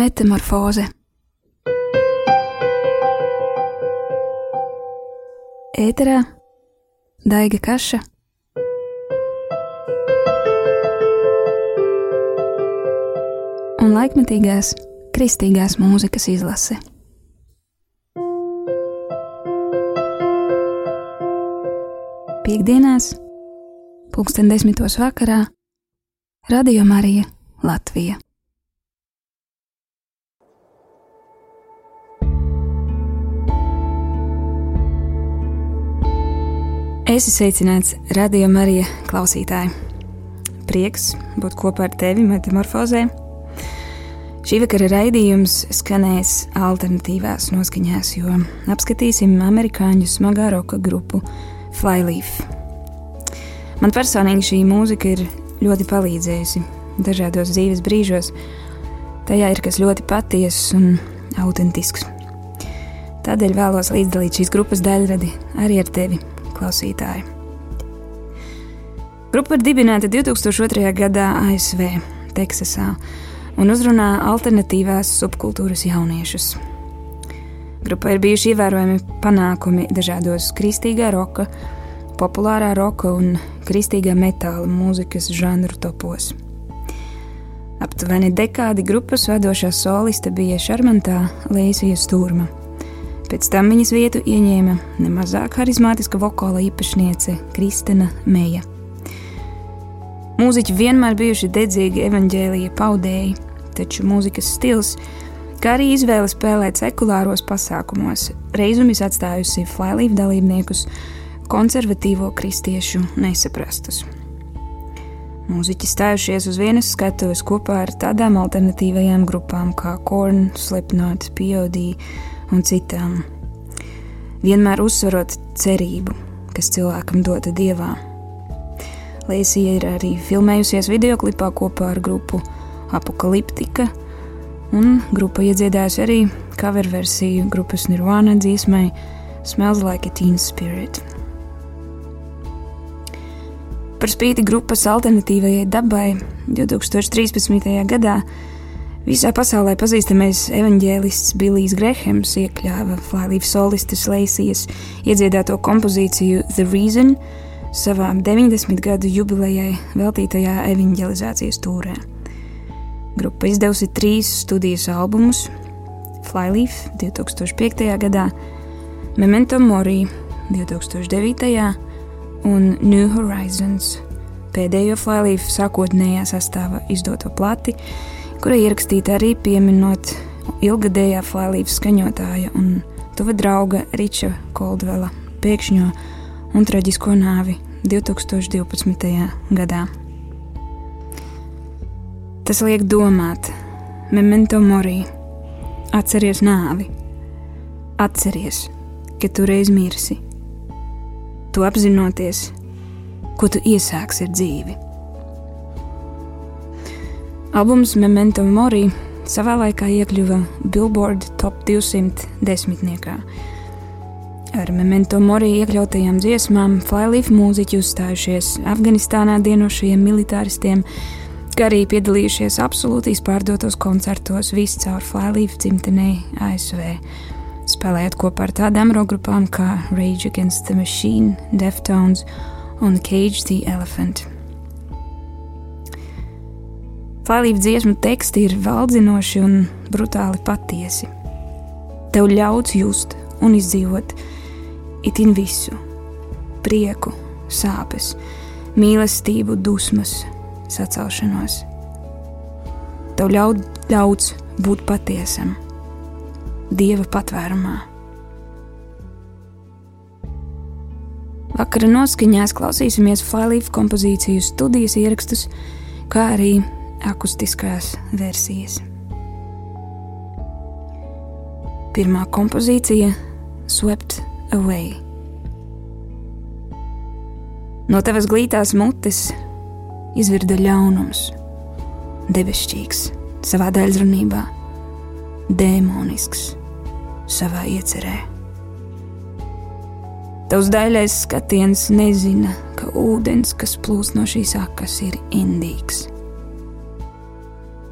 Metamorfoze Ēterā Daiga Kaša un laikmetīgās kristīgās mūzikas izlase. Piektdienās, pulksten desmitos vakarā, Radio Marija Latvija. Esi sveicināts, radio Marija klausītāji. Prieks būt kopā ar tevi metamorfozē. Šī vakara raidījums skanēs alternatīvās noskaņās, jo apskatīsim amerikāņu smagā roka grupu Flyleaf. Man personīgi šī mūzika ir ļoti palīdzējusi dažādos dzīves brīžos. Tajā ir kas ļoti patiess un autentisks. Tādēļ vēlos līdzdalīt šīs grupas daļradi arī ar tevi klausītāji. Grupa ir dibināta 2002. gadā ASV, Teksasā, un uzrunā alternatīvās subkultūras jauniešus. Grupā ir bijuši ievērojami panākumi dažādos kristīgā roka, populārā roka un kristīgā metāla mūzikas žanru topos. Aptuveni dekādi grupas vadošā soliste bija šarmantā Lēsija Stūrma. Pēc tam viņas vietu ieņēma nemazāk harizmātiska vokāla īpašniece Kristina Meija. Mūziķi vienmēr bijuši dedzīgi evaņģēlīja paudēji, taču mūzikas stils, kā arī izvēle spēlēt sekulāros pasākumos, reizumis atstājusi Flylīvu dalībniekus konservatīvo kristiešu nesaprastus. Mūziķi stājušies uz vienas skatuves kopā ar tādām alternatīvajām grupām kā Korn, Slipknot, POD un citām. Vienmēr uzsverot cerību, kas cilvēkam dota dievā. Lēsija ir arī filmējusies video klipā kopā ar grupu Apokaliptika, un grupa iedziedājusi arī cover versiju grupas Nirvana dziesmai Smells Like a Teen Spirit. Par spīti grupas alternatīvajai dabai 2013. gadā Visā pasaulē pazīstamais evanģēlists Billijs Grahams iekļāva Flālīvas solistes Leisijas iedziedāto kompozīciju The Reason savā 90 gadu jubilejai veltītajā evanģelizācijas tūrē. Grupa izdevusi trīs studijas albumus - Flyleaf 2005. gadā, Memento Mori 2009. un New Horizons pēdējo Flyleaf sākotnējā sastāvā izdoto plati kura ierakstīta arī pieminot ilgadējā flālīvas skaņotāja un tuva drauga Riča Koldvela pēkšņo un traģisko nāvi 2012. gadā. Tas liek domāt, memento mori, atceries nāvi, atceries, ka tu reiz mirsi. Tu apzinoties, ko tu iesāksi ar dzīvi. Albums Memento Mori savā laikā iekļuva Billboard Top 200 desmitniekā. Ar Memento Mori iekļautajām dziesmām Flyleaf mūziķi uzstājušies Afganistānā dienošajiem militāristiem, kā arī piedalījušies absolūti izpārdotos koncertos viscaur Flyleaf dzimtenei ASV, spēlējot kopā ar tādām rokgrupām kā Rage Against the Machine, Deftones un Cage the Elephant. Klālību dziesmu teksti ir valdzinoši un brutāli patiesi. Tev ļauts just un izdzīvot itin visu - prieku, sāpes, mīlestību, dusmas, sacelšanos. Tev ļaut, ļauts būt patiesam, dieva patvērumā. Vakara noskaņās klausīsimies Flylīfa kompozīciju studijas ierakstus, kā arī akustiskās versijas. Pirmā kompozīcija - Swept Away. No tavas glītās mutes izvirda ļaunums, debesšķīgs savā daļrunībā, dēmonisks savā iecerē. Tavs daļais skatiens nezina, ka ūdens, kas plūst no šīs akas, ir indīgs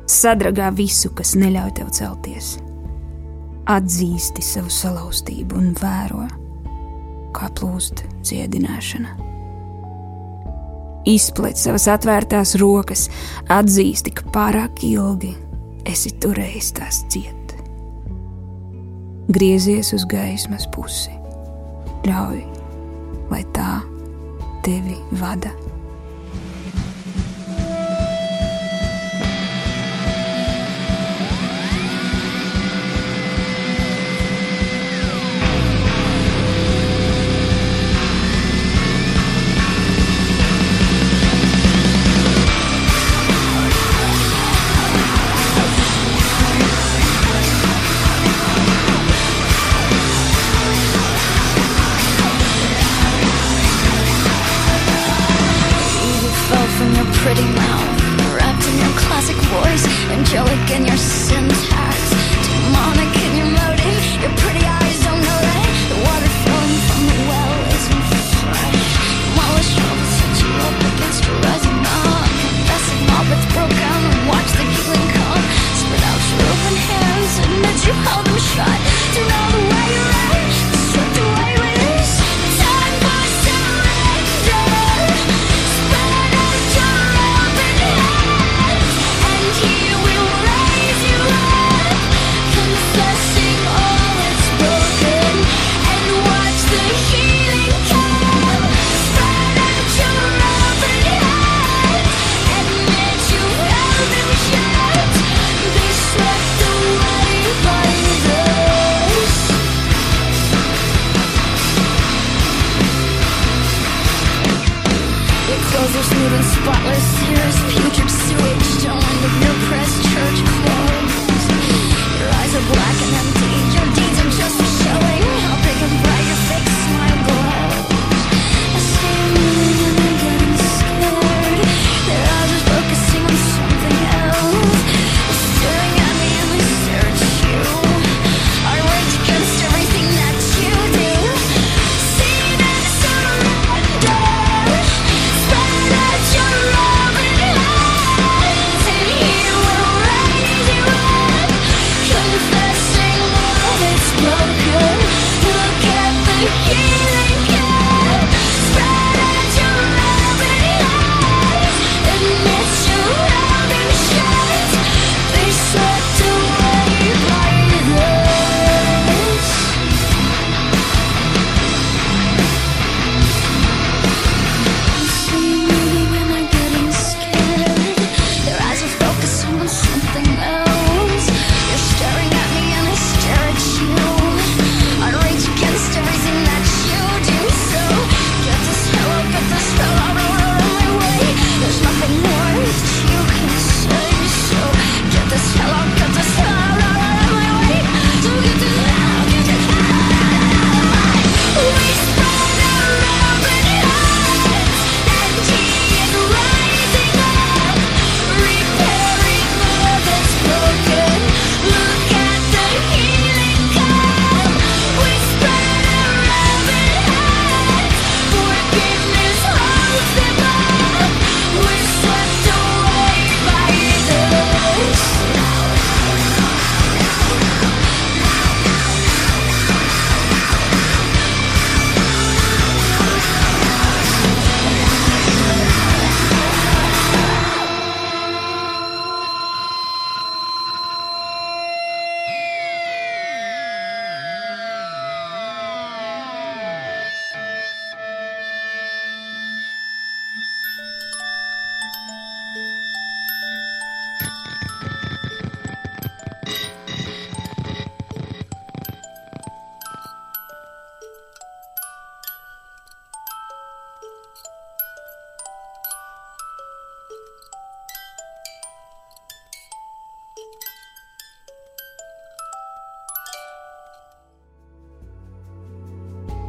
sadragā visu, kas neļauj tev celties. Atzīsti savu salauztību un vēro, kā plūst dziedināšana. Izplēt savas atvērtās rokas, atzīsti, ka pārāk ilgi esi turējis tās ciet. Griezies uz gaismas pusi, ļauj, lai tā tevi vada.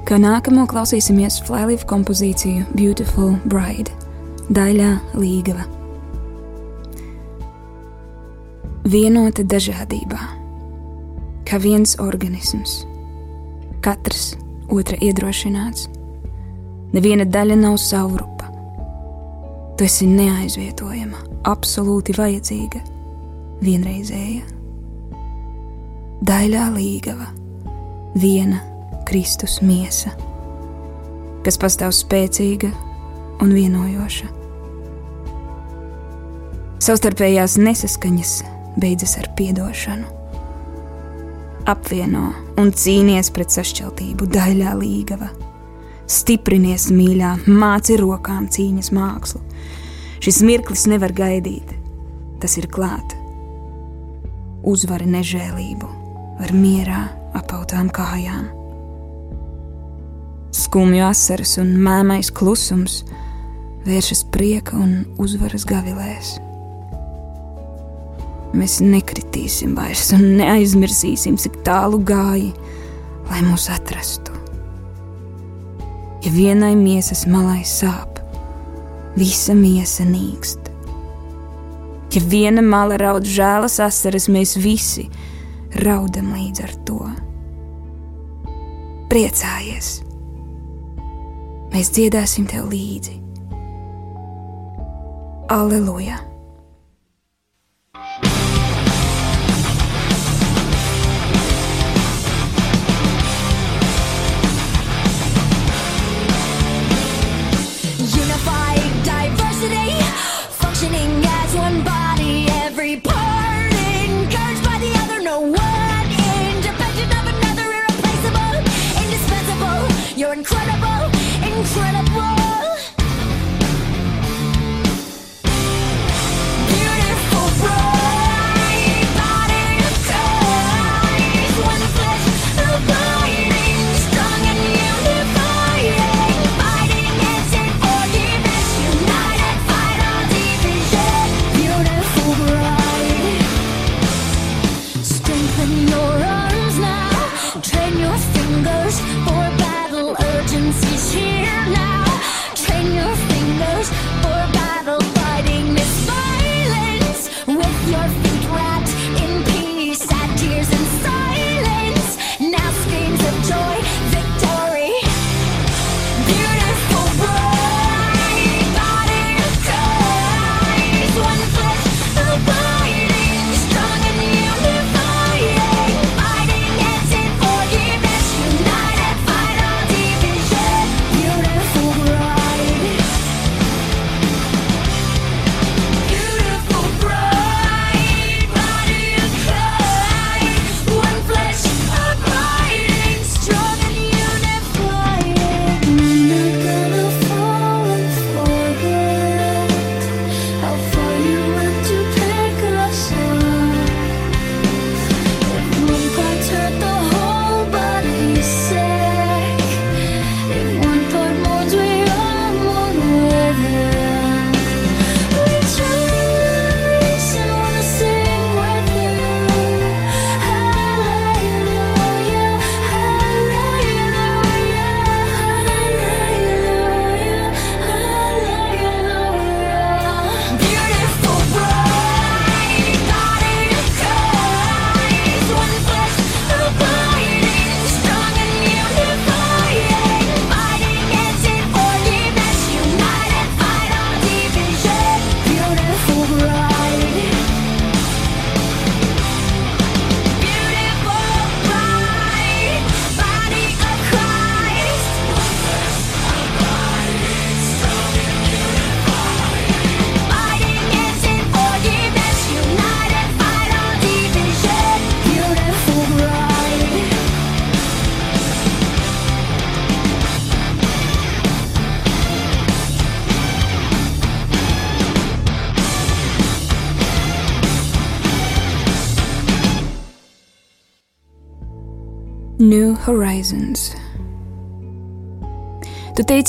Kā nākamo klausīsimies Flylīfa kompozīciju Beautiful Bride, daļā Līgava. Vienota dažādībā, kā viens organisms, katrs otra iedrošināts, neviena daļa nav savrupa. Tu esi neaizvietojama, absolūti vajadzīga, vienreizēja. Daļā līgava, viena Kristus miesa, kas pastāv spēcīga un vienojoša. Savstarpējās nesaskaņas beidzas ar atdošanu. Apvieno un cīnies pret sašķeltību, daļā līgava. Stiprinies, mīļā, māci rokām cīņas mākslu. Šis mirklis nevar gaidīt, tas ir klāt. Uzvari nežēlību ar mierā apautām kājām. Skumju asaras un mēmais klusums vēršas prieka un uzvaras gavilēs. Mēs nekritīsim vairs un neaizmirsīsim, cik tālu gāji, lai mūs atrastu. Ja vienai miesas malai sāp, visa miesa nīkst. Ja viena mala raud žēlas asaras, mēs visi raudam līdz ar to. Priecājies! Mēs dziedāsim tev līdzi. Aleluja!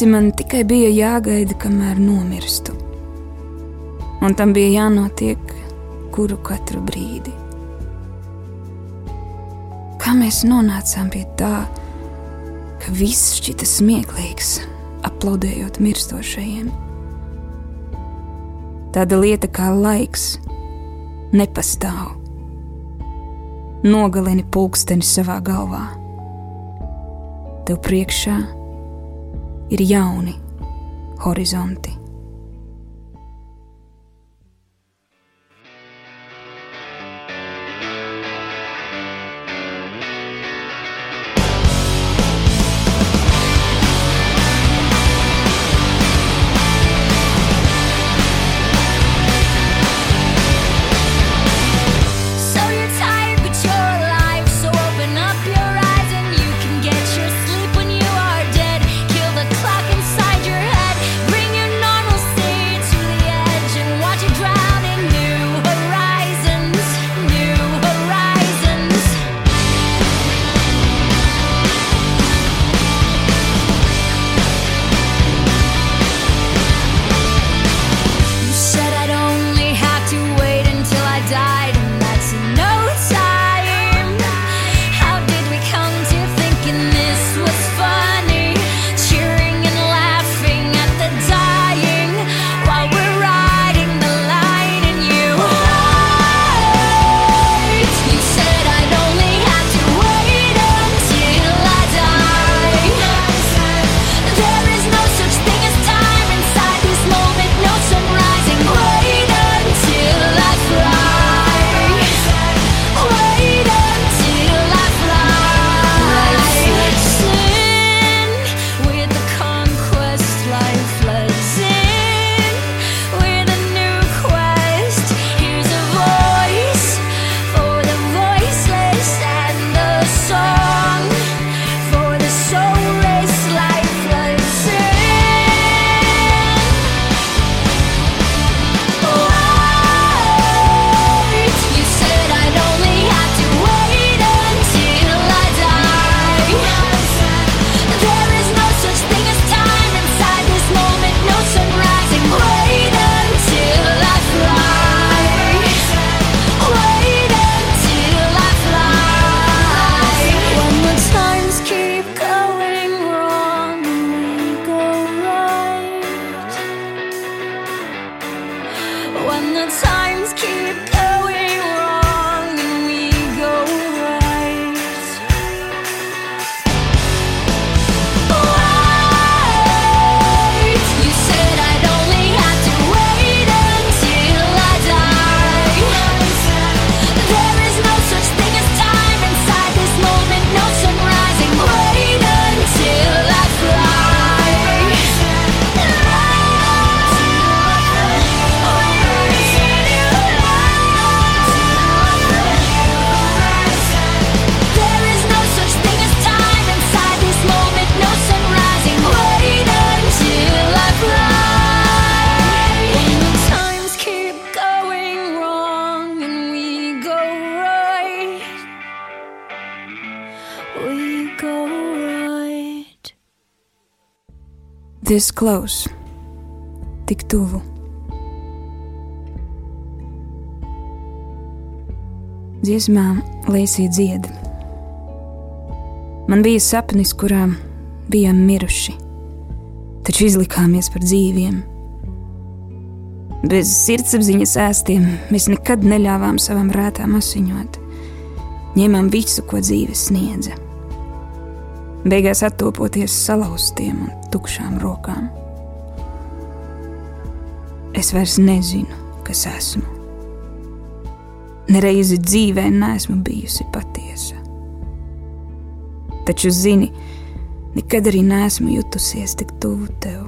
Teici, man tikai bija jāgaida, kamēr nomirstu. Un tam bija jānotiek kuru katru brīdi. Kā mēs nonācām pie tā, ka viss šķita smieklīgs, aplaudējot mirstošajiem? Tāda lieta kā laiks nepastāv. Nogalini pulksteni savā galvā tev priekšā ir jauni horizonti. This close, tik tuvu. Dziesmā Lēsī dzied. Man bija sapnis, kurā bijām miruši, taču izlikāmies par dzīviem. Bez sirdsapziņas ēstiem mēs nekad neļāvām savam rētām asiņot. Ņēmām visu, ko dzīve sniedza beigās attopoties salauztiem un tukšām rokām. Es vairs nezinu, kas esmu. Nereizi dzīvē neesmu bijusi patiesa. Taču, zini, nekad arī neesmu jutusies tik tuvu tev.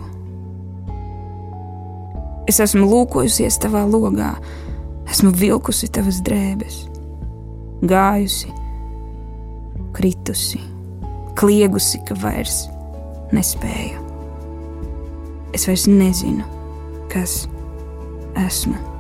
Es esmu lūkojusies tavā logā, esmu vilkusi tavas drēbes, gājusi, kritusi kliegusi, ka vairs nespēju. Es vairs nezinu, kas esmu.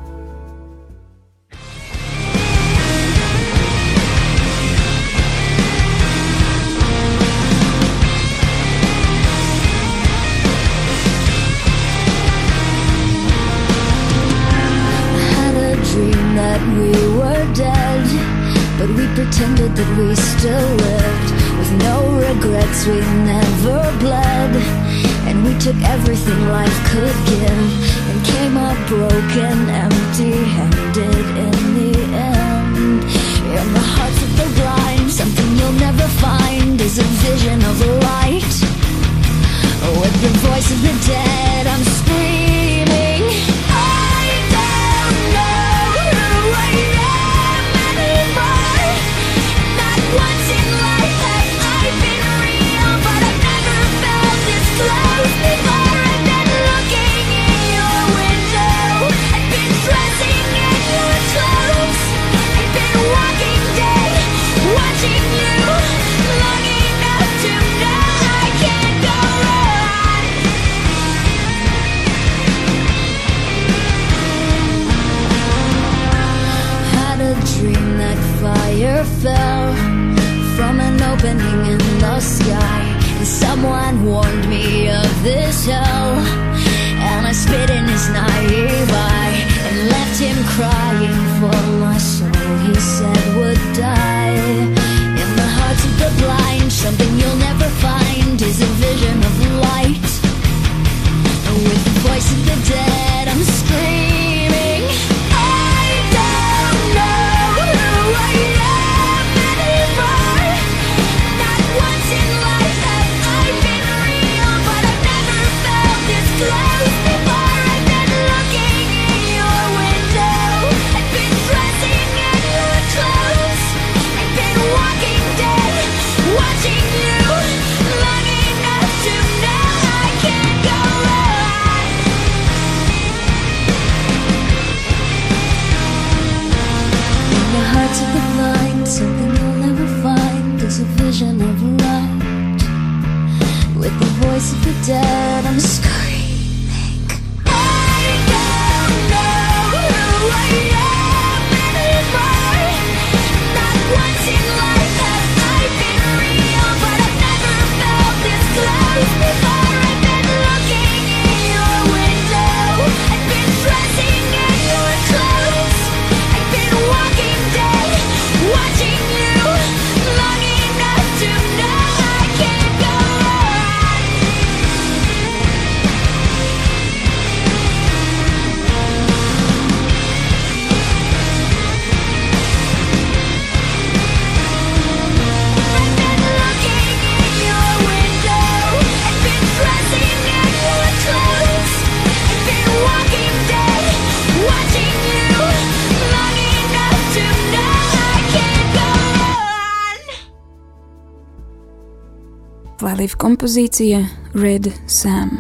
Kompozīcija Red Sam.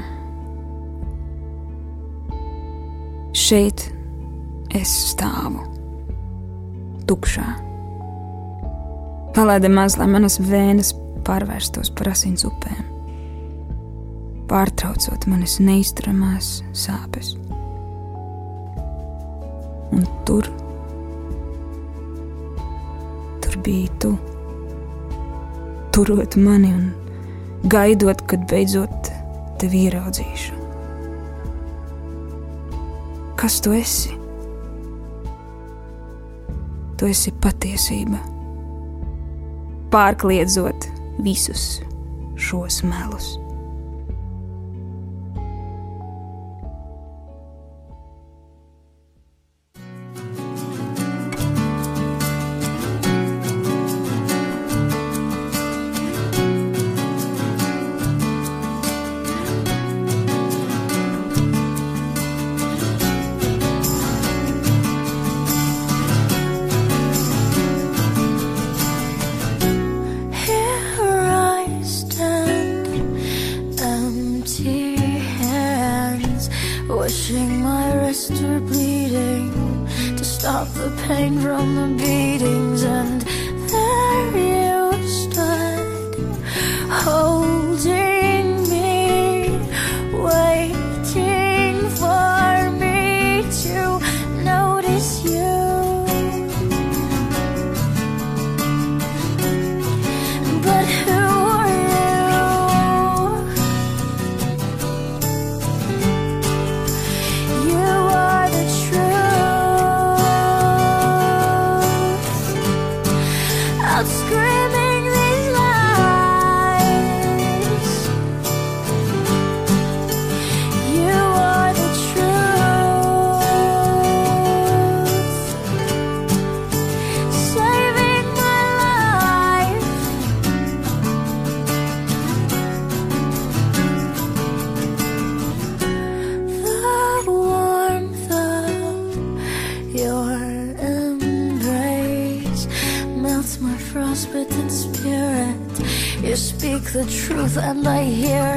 Šeit es stāvu, tukšā. Palaida maz, lai manas vēnes pārvērstos par asins upēm, pārtraucot manas neizturamās sāpes. Un tur, tur bija tu, turot mani un gaidot, kad beidzot tevi ieraudzīšu. Kas tu esi? Tu esi patiesība, pārkliedzot visus šos melus. And I lay here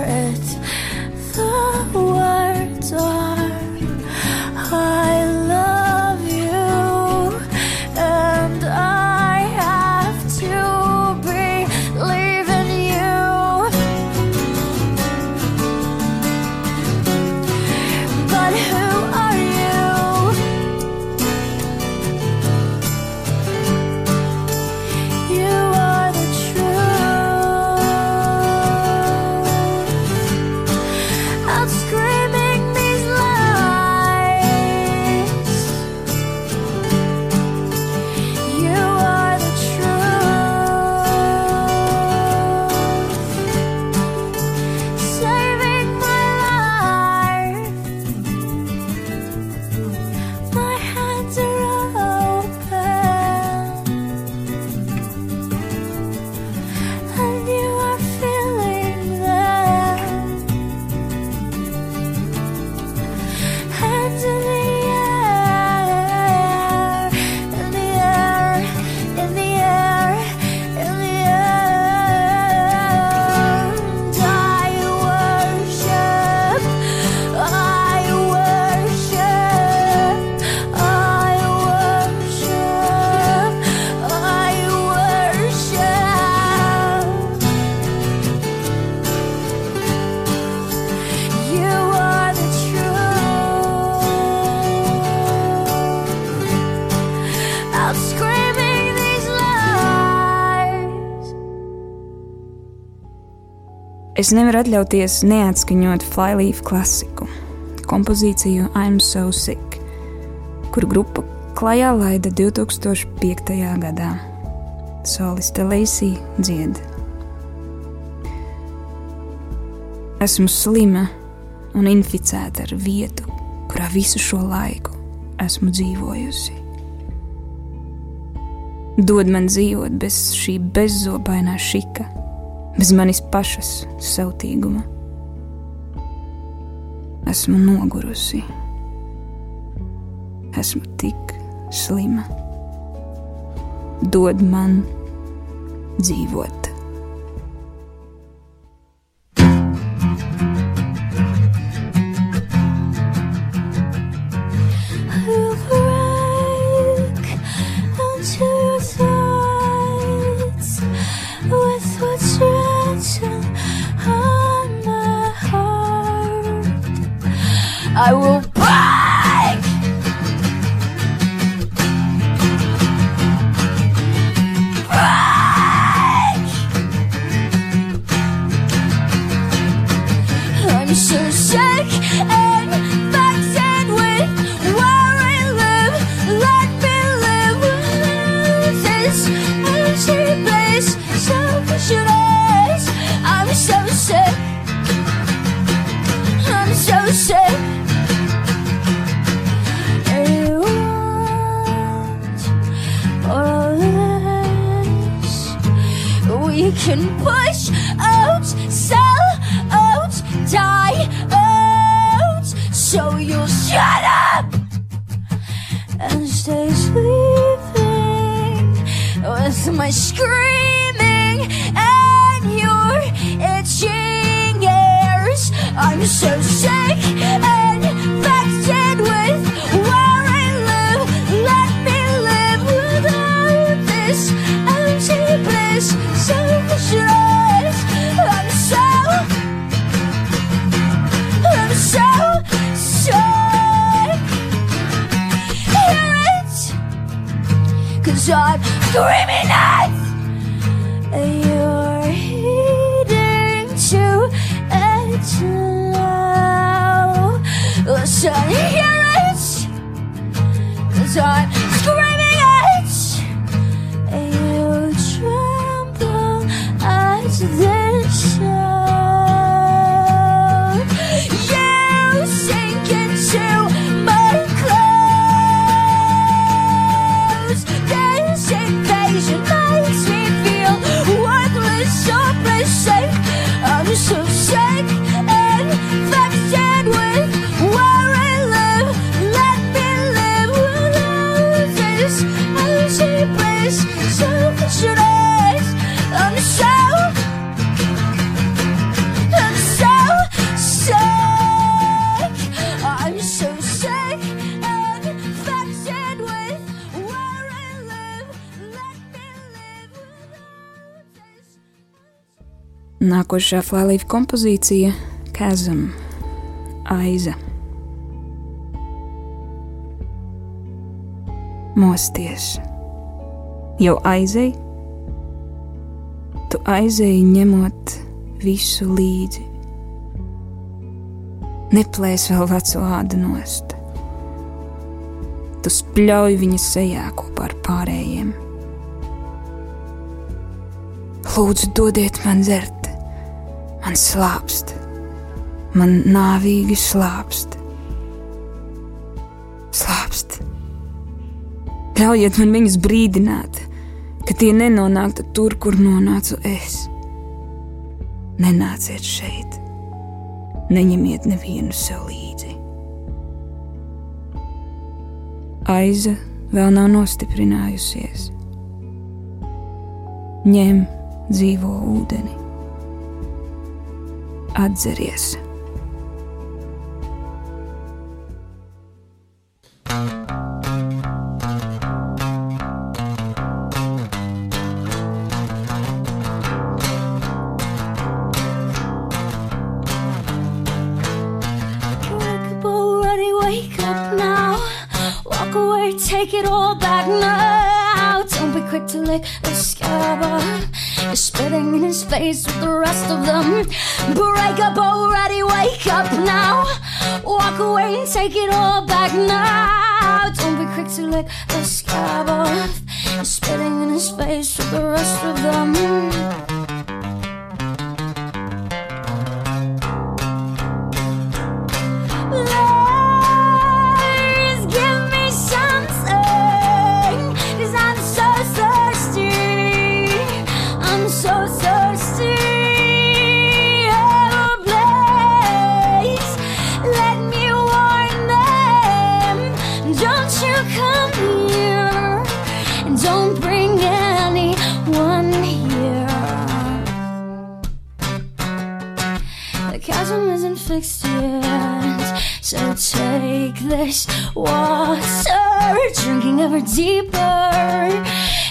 Es nevaru atļauties neatskaņot Flyleaf klasiku, kompozīciju I'm So Sick, kuru grupa klajā laida 2005. gadā. Soliste Leisija dzied. Esmu slima un inficēta ar vietu, kurā visu šo laiku esmu dzīvojusi. Dod man dzīvot bez šī bezzobainā šika bez manis pašas sautīguma. Esmu nogurusi, esmu tik slima. Dod man dzīvot. criminals. You're hidden to at low Shine your reach I'm Nākošā flālīva kompozīcija - Kazam, Aiza. Mosties, jau aizēji, tu aizēji ņemot visu līdzi. Neplēs vēl veco ādu nost. Tu spļauj viņa sejā kopā ar pārējiem. Lūdzu, dodiet man dzert, man slāpst, man nāvīgi slāpst. Slāpst. Ļaujiet man viņus brīdināt, ka tie nenonāktu tur, kur nonācu es. Nenāciet šeit, neņemiet nevienu sev līdzi. Aiza vēl nav nostiprinājusies. Ņem dzīvo ūdeni, atceries. Spitting in his face with the rest of them. Break up already, wake up now. Walk away and take it all back now. Don't be quick to lick the scab off. Spitting in his face with the rest of them. this water, drinking ever deeper.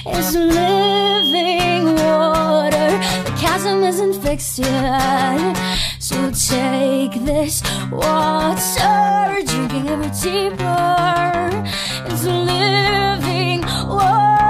It's living water. The chasm isn't fixed yet. So take this water, drinking ever deeper. It's living water.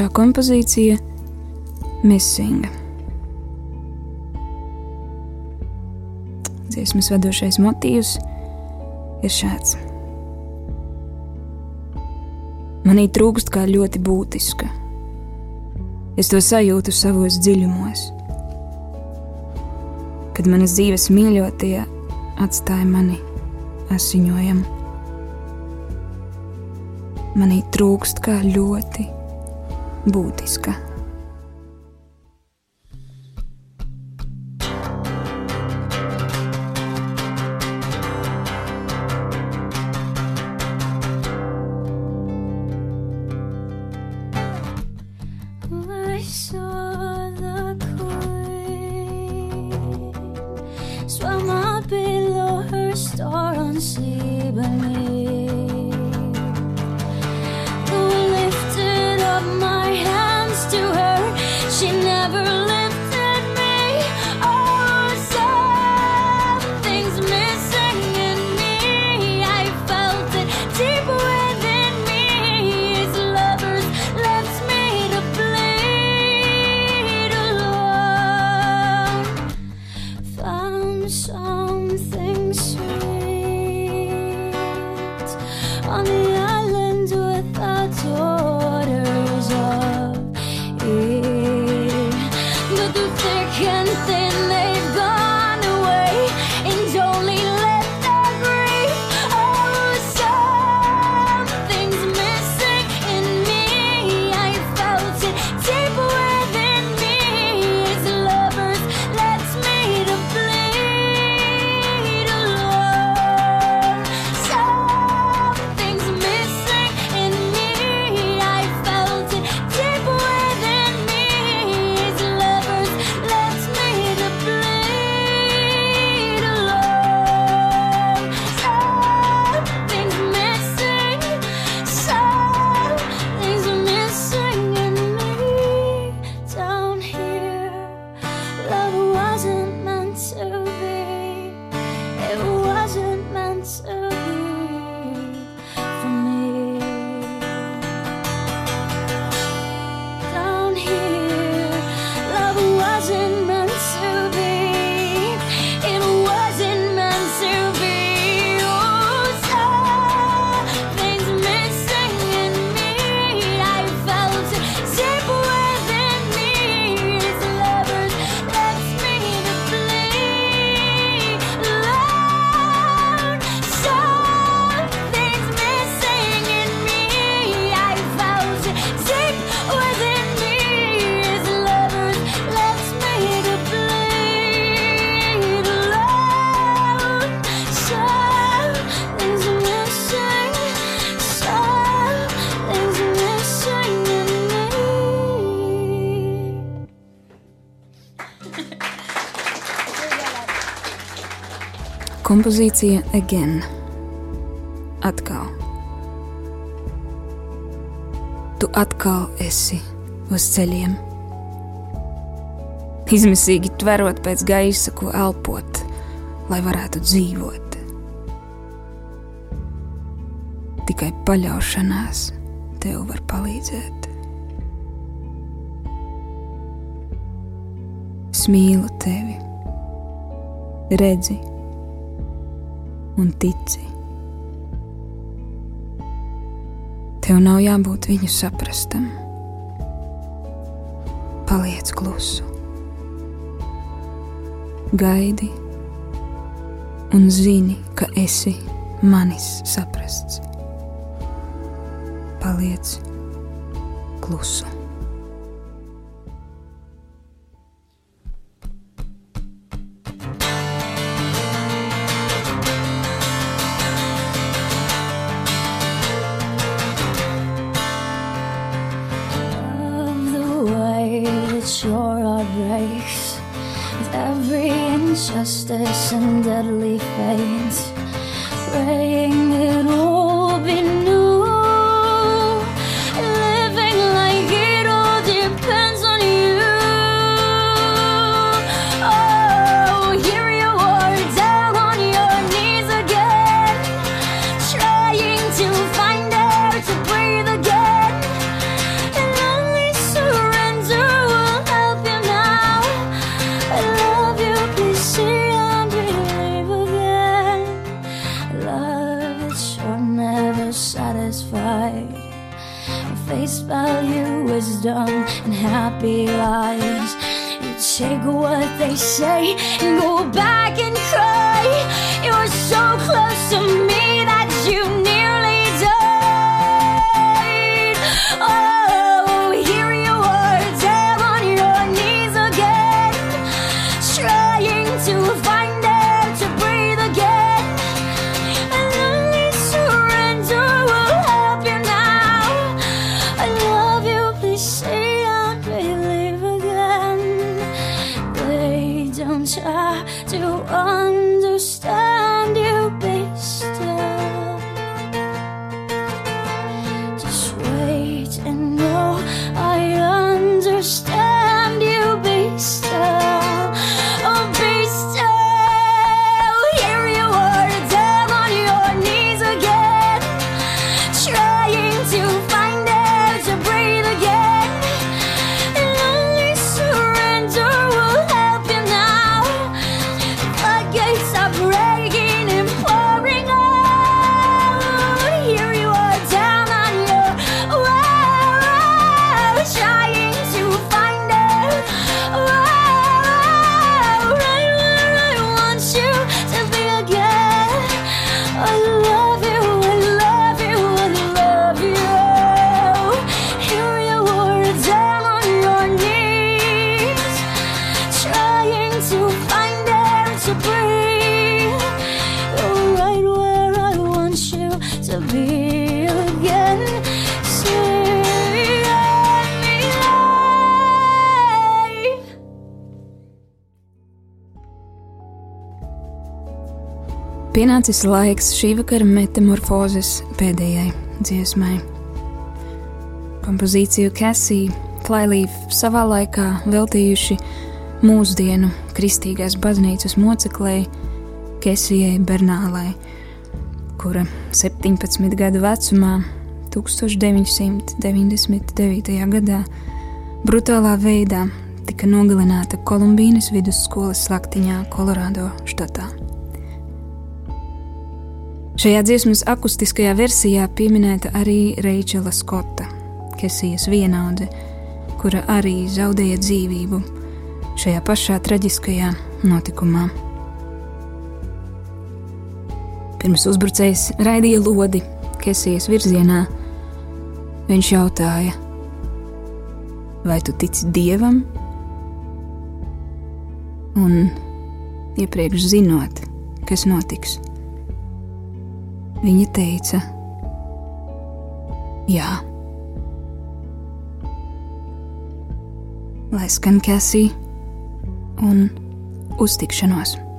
Nākošā kompozīcija - Missing. Dziesmas vadošais motīvs ir šāds. Manī trūkst kā ļoti būtiska. Es to sajūtu savos dziļumos. Kad manas dzīves mīļotie atstāja mani asiņojumu manī trūkst kā ļoti būtiska. kompozīcija Again. Atkal. Tu atkal esi uz ceļiem. Izmisīgi tverot pēc gaisa, ko elpot, lai varētu dzīvot. Tikai paļaušanās tev var palīdzēt. Es mīlu tevi, redzi un tici. Tev nav jābūt viņu saprastam. Paliec klusu, gaidi un zini, ka esi manis saprasts paliec klusu. Say and go back and cry. Pienācis laiks šī vakara metamorfozes pēdējai dziesmai. Kompozīciju Cassie Flyleaf savā laikā veltījuši mūsdienu kristīgās baznīcas moceklei Kesijai Bernālai, kura 17 gadu vecumā 1999. gadā brutālā veidā tika nogalināta Kolumbīnas vidusskolas slaktiņā Kolorādo štatā. Šajā dziesmas akustiskajā versijā pieminēta arī Reičela Skota, Kesijas vienaudze, kura arī zaudēja dzīvību šajā pašā traģiskajā notikumā. Pirms uzbrucējs raidīja lodi Kesijas virzienā, viņš jautāja: Vai tu tici dievam? Un iepriekš zinot, kas notiks, viņa teica: Jā. Lai skan Cassie un uztikšanos!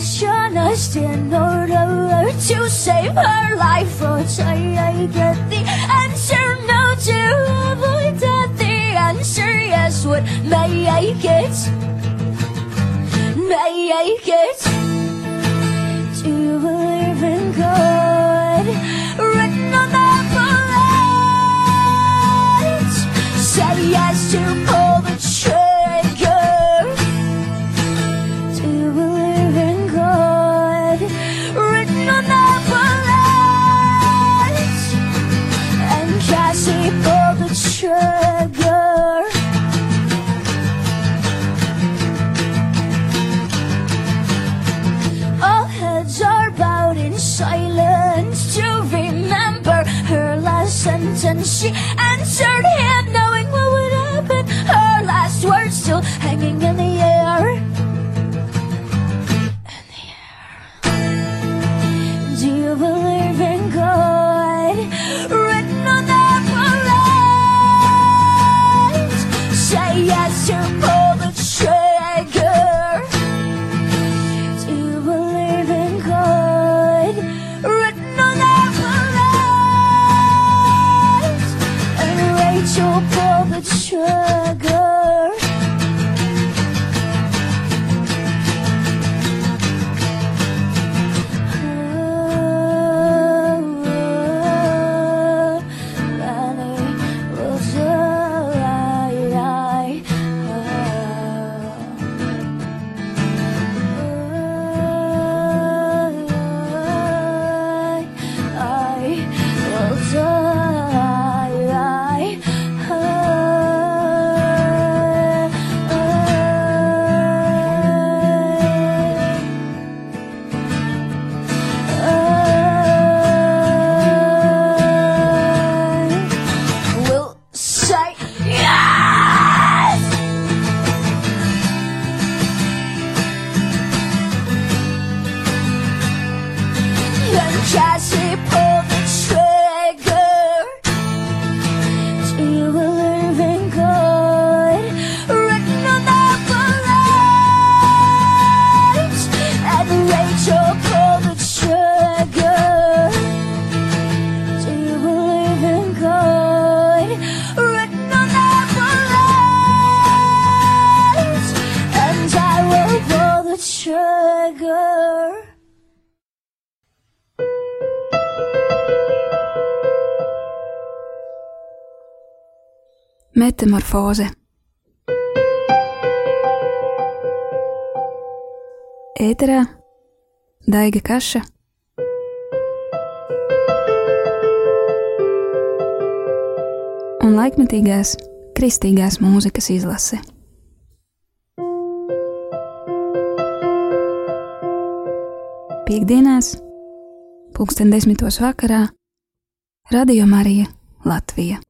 specialist in order to save her life. Or I to get the answer no to avoid death, the answer yes would make it, make it. metamorfoze. Ēterā Daiga Kaša. Un laikmetīgās kristīgās mūzikas izlase. Piektdienās, pulksten desmitos vakarā, Radio Marija Latvija.